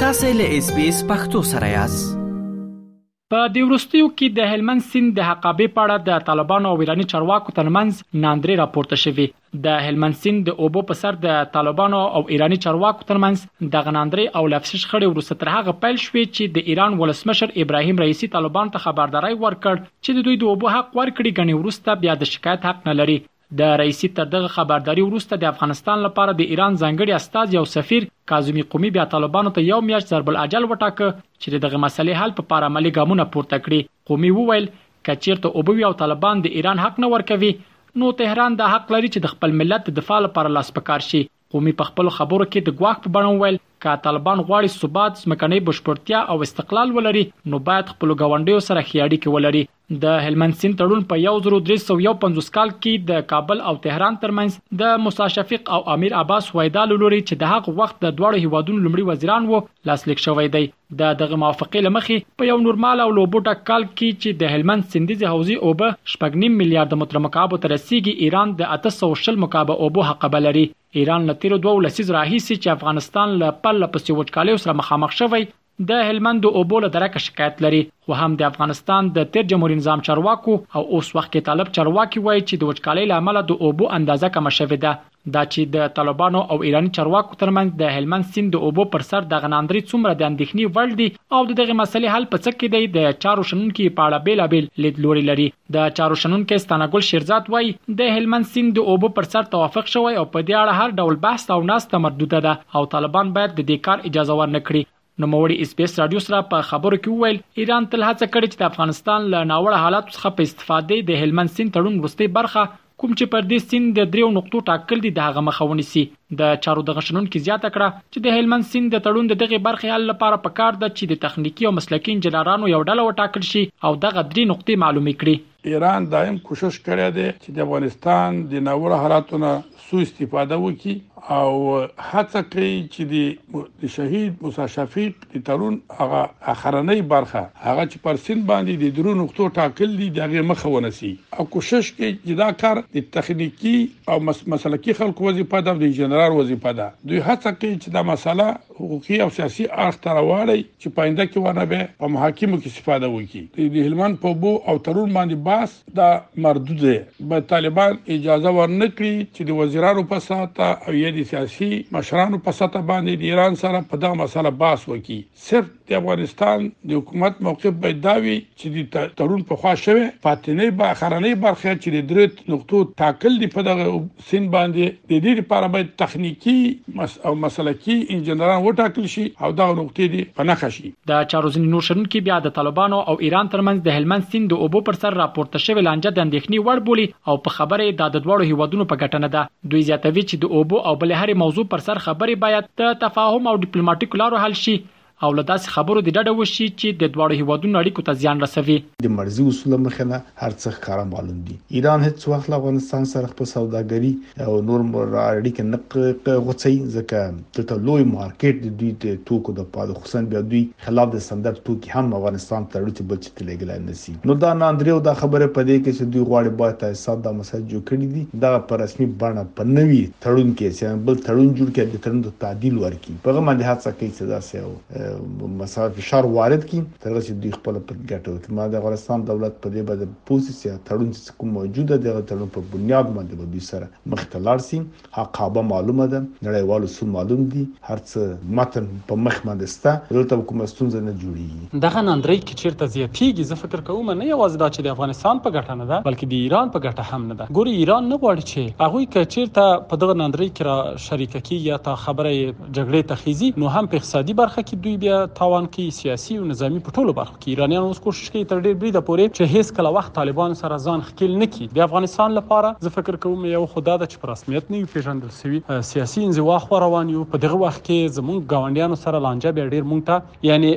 تاسو له اس بي اس پختو سره یاست په دې وروستیو کې د هلمند سیند د حقابې په اړه د طالبانو او ایراني چارواکو ترمنځ ناندري راپورته شوې د هلمند سیند د اوبو په سر د طالبانو او ایراني چارواکو ترمنځ د غناندري او لفظي شخړې وروسته تر هغه پیل شوې چې د ایران ولسمشر ابراهیم رئیسی طالبان ته خبرداري ورکړ چې د دوی د اوبو حق ورکړي غني وروسته بیا د شکایت حق نه لري د رئیسي تر دغه خبرداري وروسته د افغانستان لپاره د ایران ځانګړي استازي او سفیر کاظمي قمي بیا طالبانو ته یو میاشت ضرب الاجل وټاکه چې د دغه مسلې حل په پار عملي ګامونه پورته کړي. قمي وویل، که چیرته اوبه وي او طالبان د ایران حق نه ورکوي، نو تهران دا حق لري چې د خپل ملت د دفاع لپاره لاس په کار شي. قومي په خپلو خبرو کې د ګواښ په بڼه وویل، که طالبان غواړي ثبات، ځمکنۍ بشپړتیا او استقلال ولري، نو باید خپلو ګاونډیو سره ښې اړیکې ولري. د هلمند سیند تړون په یو زرو درې سوه یو پنځوس کال کې د کابل او تهران ترمنځ د موسی شفیق او امیر عباس هویدا له لوري چې د هغه وخت د دواړو هېوادونو لومړي وزیران وو، لاسلیک شوی دی. د دغه موافقې لمخې په یو نورمال او له اوبو ډک کال کې چې د هلمند سیندیزې حوزې اوبه شپږ نیم میلیارد متر مکعبو ته رسیږي ایران د اته سوه شل مکعبه اوبو حقبه لري. ایران له تیرو دوو لسیزو راهیسې چې افغانستان له پرله پسې وچکالیو سره مخامخ شوی د هلمند د اوبو له درکه شکایت لري خو هم د افغانستان د تیر جمهوري نظام چارواکو او اوس وخت کې طالب چارواکي وایي چې د وچکالۍ له امله د اوبو اندازه کمه شوې ده. دا چې د طالبانو او ایراني چارواکو ترمنځ د هلمند سیند د اوبو پر سر دغه ناندري څومره د اندېښنې وړ دي او د دغې مسئلې حل په څه کې دی، د چارو شنونکي یې په اړه بېلابېل لیدلوري لري. د چارو شنونکی ستانه ګل شیرزاد وايي، د هلمند سیند د اوبو پر سر توافق شوی او په دې اړه هر ډول بحث او ناسته مردوده ده او طالبان باید د دې کار اجازه ورنه کړي نوموړي اس بي اس رادیو سره په خبرو کې وویل ایران تل هڅه کړې چې د افغانستان له ناوړه حالاتو څخه په استفادې د هلمند سیند تړون وروستۍ برخه کوم چې پر دې سیند د دریو نقطو ټاکل دي د هغه مخه ونیسي د چارو دغه شنونکي زیاته کړه چې د هلمند سیند د تړون د دغه برخې حل لپاره پکار ده چې د تخنیکی او مسلکي انجنیرانو یو ډله وټاکل شي او دغه درې نقطې معلومې کړي ایران دایم کوشش کړی دی چې د افغانستان د ناوړه حالاتو نه سوء استفاده وکړي او هڅه کوي چې د شهید موسی شفیق د تړون هغه اخرنۍ برخه هغه چې پر سین باندې د درو نقطو ټاکل دي دغه مخه ونسي او کوشش کوي چې دا کار د تخنیکی او مسلکی خلکو وظیفه ده د انجنیرانو وظیفه ده دوی هڅه کوي چې دا مسله حقوقي او سیاسي اړخ ته راوړي چې په آینده کې ورنه به په محاکمو کې استفاده وکړي د هلمند په بو او ترور باندې باس دا مردود دی به طالبان اجازه ورنکړي چې د وزیرانو په ساته او یا د سیاسي مشرانو په ساته باندې د ایران سره په دغه مسله باس وکړي صرف د افغانستان د حکومت موقف به دا وي چې د ترور په خوا شوه فاتنه به خرنۍ برخه چې د درې نقطو تاکل دی په دغه سیند باندې د دې لپاره باید تخنیکي او مسلکي انجنیران وټاکل شي او دا نقطې دې په نخښه شي د چارو ځینې نور شنونکي بیا د طالبانو او ایران ترمنځ د هلمند سیند د اوبو پر سر راپورته شوې لانجه د اندېښنې وړ بولي او په خبره یې دا د دواړو هېوادونو په ګټه نه ده دوی زیاتوي چې د اوبو او بلې هرې موضوع پر سر خبرې باید د تفاهم او ډیپلوماټیکو لارو حل شي او له داسې خبرو دې ډډه وشي چې د دواړو هېوادونو اړیکو ته زیان رسوي. د مرضي اصول له مخې نه هر څه ښکاره معلوم دي. ایران هېڅ وخت له افغانستان سره خپل سوداګري او نور اړیکې نه غوڅوي، ځکه دلته لوی مارکېټ د دوی د توکو لپاره دی، خصوصاً بیا دوی خلاف د سندر توکي هم افغانستان ته راوړي چې بل ته لېږلای نه سي نو دا ناندري او دا خبره په دې کې چې دوی غواړي باید تاسیسات دا مسایل جوړ کړي دي دغه په رسمي بڼه په نوي تړون کې چې بل تړون جوړ کړي او دې تړون ته تعدیل ورکړي په هغه باندې هڅه کوي چې داسې یو مسایل فشار وارد کړي تر هغه چې دوی خپله پکې ګټه وکړي ما د افغانستان دولت په دې باندې پوه سي چې تړون چې کوم موجود دی هغه تړون په بنیاد باندې به دوی سره مخ ته لاړ سي حقابه معلومه ده نړیوال اصول معلوم دي هر څه متن په مخ باندې سته دلته به کومه ستونزه نه جوړیږي. دغه ناندرۍ که چیرته زیاتیږي زه فکر کوم نه یوازې دا چې د افغانستان په ګټه نه ده بلکې د ایران په ګټه هم نه ده ګورئ ایران نه غواړي چې هغوی که چیرته په دغه ناندرۍ کې را شریکه کیږي یا تا خبره یې جګړې ته خیزي نو هم په اقتصادي برخه کې دوی بیا تاوان کوي سیاسي او نظامي په ټولو برخو که ایرانیان اوس کوشش کوي تر ډیر بریده پورې چې هیڅ کله وخت طالبانو سره ځان ښکیل نه کړي د افغانستان لپاره زه فکر کوم یو خو دا ده چې په رسمیت نه یو پیژندل شوي سیاسي انزوا خوا روان یو په دغه وخت کې زمونږ ګاونډیانو سره لانجه بیا ډیر مونږ ته یعنی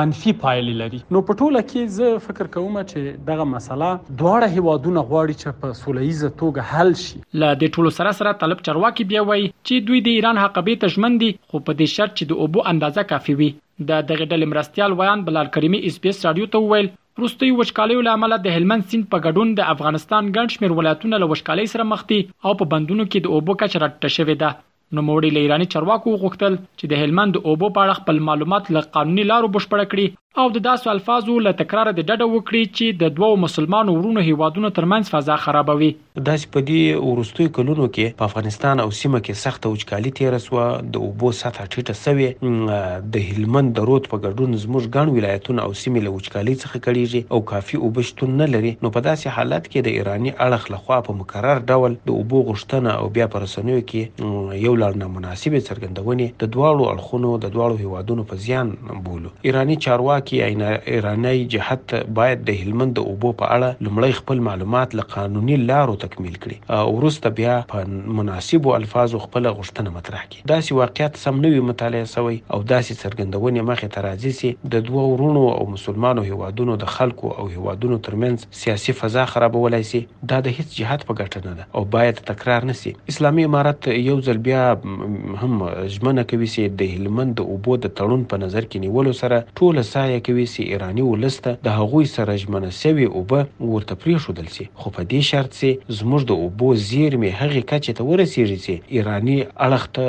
منفي پایلې لري نو په ټوله کې زه فکر کوم چې دغه مسله دواړه هیوادونه غواړي چې په سوله ییزه توګه حل شي. له دې ټولو سره سره طالب چارواکي بیا وایي چې دوی د ایران حقبې ته ژمن دي خو په دې شرط چې د اوبو اندازه کافي وي. د دغې ډلې مرستیال ویاند بلال کریمي ایس بي ایس راډیو ته وویل، وروستیو وچکالیو له امله د هلمند سیند په ګډون د افغانستان ګڼ شمېر ولایتونه له وچکالۍ سره مخ دي او په بندونو کې د اوبو کچه راټیټه شوې ده. نوموړي له ایراني چارواکو وغوښتل چې د هلمند د اوبو په اړه خپل معلومات له قانوني لارو بشپړه کړي او د داسو الفاظو له تکراره دې ډډه وکړي چې د دوو مسلمانو وروڼو هېوادونو ترمنځ فضا خرابوي. دا چې په دې وروستیو کلونو کې په افغانستان او سیمه کې سخته وچکالي تېره شوه، د اوبو سطحه ټیټه شوې، د هلمند د رود په ګډون زموږ ګڼ ولایتونه او سیمې له وچکالۍ څخه کړېږي او کافي اوبه شتون نه لري، نو په داسې حالت کې د ایراني اړخ له خوا په مکرر ډول د اوبو غوښتنه او بیا په رسنیو کې یو لړ نامناسبې څرګندونې د دواړو اړخونو، د دواړو هېوادونو په زیان بولو. ایراني چارواکي یا ایرانی جهت باید د هلمند د اوبو په اړه لومړی خپل معلومات له قانوني لارو تکمیل کړي او وروسته بیا په مناسبو الفاظو خپله غوښتنه مطرح کړي. داسې واقعیت سم نه وي مطالعه شوی او داسې څرګندونې مخې ته راځي چې د دوه وروڼو او مسلمانو هېوادونو د خلکو او هېوادونو ترمنځ سیاسي فضا خرابولای سي، دا د هیڅ جهت په ګټه نه ده او باید تکرار نه سي. اسلامي امارت یو ځل بیا هم ژمنه کوي سي د هلمند د اوبو د تړون په نظر کي نیولو سره ټوله سعیه کوي سي ایراني ولس ته د هغوی سره ژمنه سوي اوبه ورته پریښودل سي خو په دې شرط سي زموږ د اوبو زیرمي هغي کچي ته ورسیږي سي ایراني اړخ ته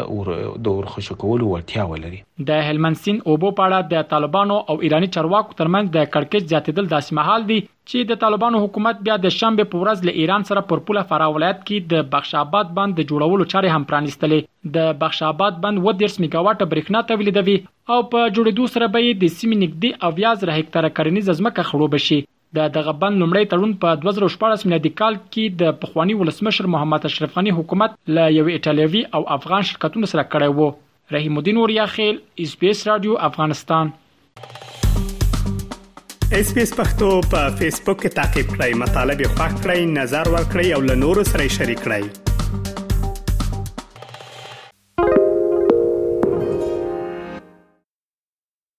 د ورخوشکولو وړتیا ولري. د هلمند سیند اوبو په اړه د طالبانو او ایراني چارواکو ترمنځ د کړکېچ زیاتېدل داسې مهال دي چې د طالبانو حکومت بیا د شنبې په ورځ له ایران سره پر پوله فراه ولایت کې د بخش اباد بند د جوړولو چارې هم پرانیستلې. د بخش اباد بند اووه دېرش میګاواټه برېښنا تولیدوي او په جوړېدو سره به یې د سیمې نږدې اویا زره هکتاره کرنیزه ځمکه خړوبه شي. د دغه بند لومړی تړون په دوه زره او شپاړس میلادي کال کې د پخواني ولسمشر محمد اشرف غني حکومت له یوه ایټالیوي او افغان شرکتونو سره کړی و. رحیم الدین اوریاخیل، ایس بي ایس راډیو، افغانستان. ایس بي ایس پښتو په فیسبوک کې تا قیب کړئ، مطلب یې خوښ کړئ، نظر ور کړئ او له نورو سره یې شریک کړئ.